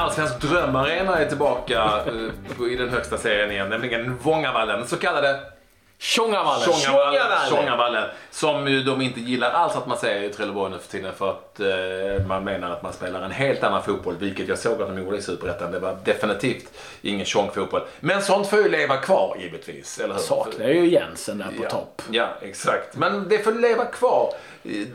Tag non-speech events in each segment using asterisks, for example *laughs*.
allsvensk drömarena är tillbaka eh, i den högsta serien igen, nämligen Vångavallen. Så kallade Tjongavallen. Tjongavallen. Tjongavallen. Som ju de inte gillar alls att man säger i Trelleborg nu för tiden för att eh, man menar att man spelar en helt annan fotboll. Vilket jag såg att de gjorde i Superettan. Det var definitivt ingen tjongfotboll. Men sånt får ju leva kvar givetvis. Eller hur? Saknar ju Jensen där på ja, topp. Ja, exakt. Men det får leva kvar.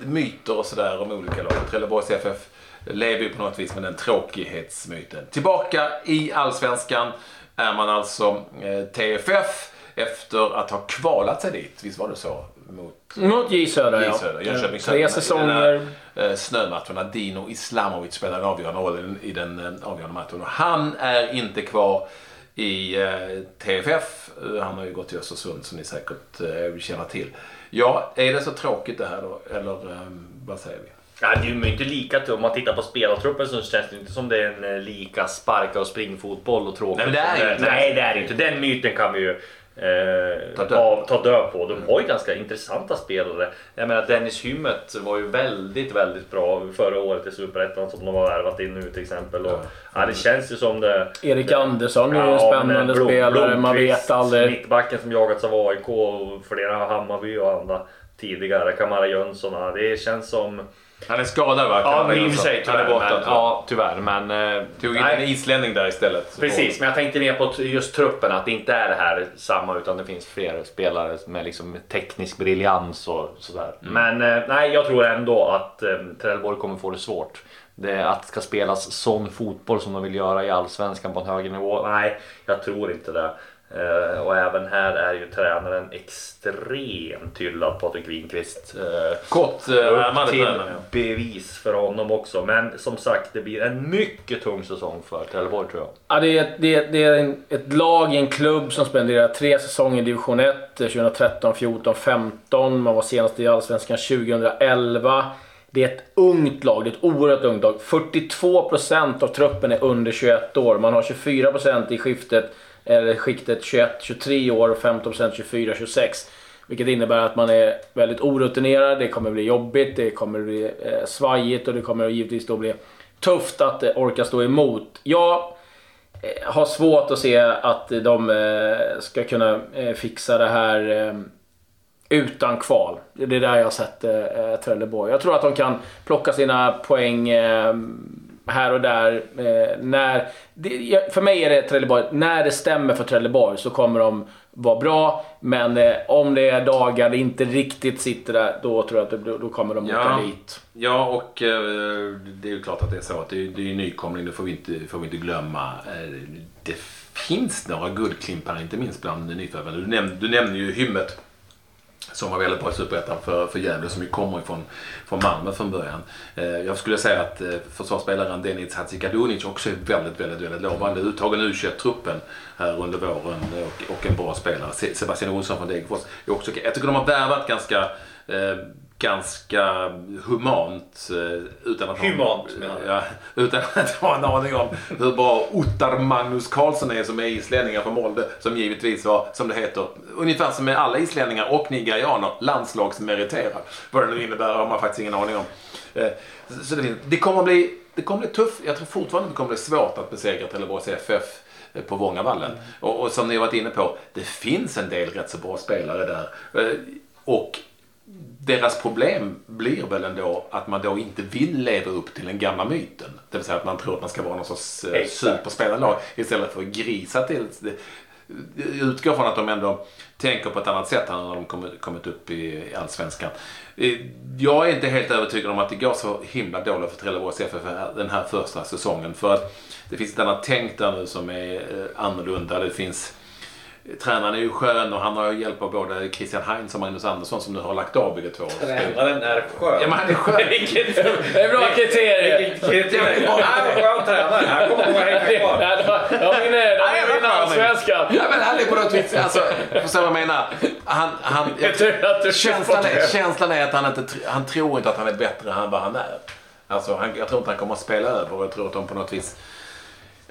Myter och sådär om olika lag. Trelleborgs FF lever ju på något vis med den tråkighetsmyten. Tillbaka i Allsvenskan är man alltså eh, TFF efter att ha kvalat sig dit. Visst var det så? Mot, Mot J Södra, ja. Södra, Jönköping Tre säsonger. Eh, snömatcherna. Dino Islamovic spelar en avgörande roll i den eh, avgörande matchen. Och han är inte kvar i eh, TFF. Han har ju gått till Östersund som ni säkert känner till. Ja, är det så tråkigt det här då? Eller vad säger vi? Ja, det är ju inte lika, om man tittar på spelartruppen så känns det inte som det är en lika sparka och springfotboll och tråkigt. Nej, det är inte. Nej, det är inte. Den myten kan vi ju eh, ta, död. ta död på. De har ju ganska intressanta spelare. Jag menar Dennis Hymmet var ju väldigt, väldigt bra förra året i Superettan som de har värvat in nu till exempel. Och, ja, det känns ju som det... Erik Andersson är ju en spännande Blom, spelare. Man vet aldrig. Mittbacken som jagats av AIK och flera Hammarby och andra tidigare. Kamara Jönsson. Det känns som... Han är skadad va? Ja, i och för sig tyvärr. Men, ja, tyvärr. Men, eh, Tog in en islänning där istället. Precis, men jag tänkte mer på just truppen. Att det inte är det här samma utan det finns fler spelare med liksom teknisk briljans och sådär. Mm. Men eh, nej, jag tror ändå att eh, Trelleborg kommer få det svårt. Det, att det ska spelas sån fotboll som de vill göra i Allsvenskan på en högre nivå. Nej, jag tror inte det. Uh, och även här är ju tränaren extremt hyllad, Patrik Winqvist. Uh, Kort uh, till bevis för honom också. Men som sagt, det blir en mycket tung säsong för Trelleborg tror jag. Ja, det är, det är, det är en, ett lag i en klubb som spenderar tre säsonger i division 1. 2013, 14, 15. Man var senast i Allsvenskan 2011. Det är ett ungt lag, det är ett oerhört ungt lag. 42% av truppen är under 21 år. Man har 24% i skiftet eller skiktet 21-23 år och 15% 24-26. Vilket innebär att man är väldigt orutinerad, det kommer bli jobbigt, det kommer bli eh, svajigt och det kommer givetvis då bli tufft att eh, orka stå emot. Jag eh, har svårt att se att de eh, ska kunna eh, fixa det här eh, utan kval. Det är där jag har sett eh, Trelleborg. Jag tror att de kan plocka sina poäng här och där. Eh, när, det, för mig är det Trelleborg, när det stämmer för Trelleborg så kommer de vara bra. Men eh, om det är dagar det inte riktigt sitter där, då tror jag att det, då kommer de åka ja. dit. Ja, och eh, det är ju klart att det är så att det, det är nykomling, det får vi inte, får vi inte glömma. Eh, det finns några guldklimpar, inte minst bland nyförvärven. Du, nämnde, du nämnde ju Hymmet som var väldigt bra i Superettan för, för Gävle som ju kommer ifrån från Malmö från början. Eh, jag skulle säga att eh, försvarsspelaren Deniz Hadzikadunic också är väldigt, väldigt, väldigt lovande. Uttagen u truppen här under våren och, och en bra spelare. Sebastian Olsson från Degerfors är också Jag tycker de har värvat ganska ganska humant. Eh, utan att humant ha, ja, Utan att *laughs* ha en aning om hur bra Ottar Magnus Karlsson är som är islänningar från Molde. Som givetvis var, som det heter, ungefär som med alla islänningar och nigerianer, landslagsmeriterad. Vad det nu innebär har man faktiskt ingen aning om. Eh, så det, det, kommer bli, det kommer bli tufft. Jag tror fortfarande det kommer bli svårt att besegra Trelleborgs FF eh, på Vångavallen. Mm. Och, och som ni har varit inne på, det finns en del rätt så bra spelare där. Och deras problem blir väl ändå att man då inte vill leva upp till den gamla myten. Det vill säga att man tror att man ska vara någon sorts eh, superspelarlag istället för att grisa till. Jag utgår från att de ändå tänker på ett annat sätt när de kommit upp i Allsvenskan. Eh, jag är inte helt övertygad om att det går så himla dåligt för Trelleborgs FF den här första säsongen. För att det finns ett annat tänk där nu som är eh, annorlunda. Det finns Tränaren är ju skön och han har hjälp av både Christian Heinz och Magnus Andersson som nu har lagt av bägge två. Tränaren är skön? Ja men han är skön. *laughs* det är bra kriterier. Han är skön tränare. Han kommer att hänga kvar. De vinner allsvenskan. Ja men han är på något vis, alltså, förstår vad jag menar? Han, han, jag, känslan, är, känslan är att han inte, han tror inte att han är bättre än vad han är. Alltså, han, jag tror inte han kommer att spela över. Jag tror att de på något vis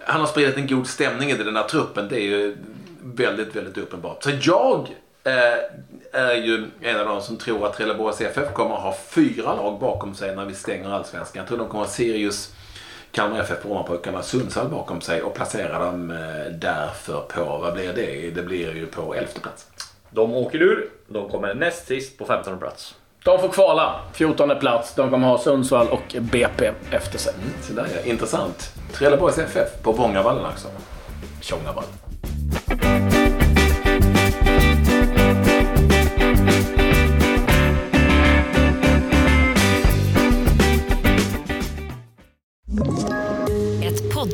han har spridit en god stämning i den här truppen. Det är ju väldigt, väldigt uppenbart. Så jag eh, är ju en av de som tror att Trelleborgs FF kommer att ha fyra lag bakom sig när vi stänger allsvenskan. Jag tror de kommer att ha Sirius, Kalmar FF Brommapojkarna Sundsvall bakom sig och placerar dem eh, därför på, vad blir det? Det blir ju på elfte plats. De åker ur. De kommer näst sist på 15 plats. De får kvala. 14 plats. De kommer ha Sundsvall och BP efter sig. Så där är intressant. Trelleborgs FF på Vångavallen också. Tjångavall.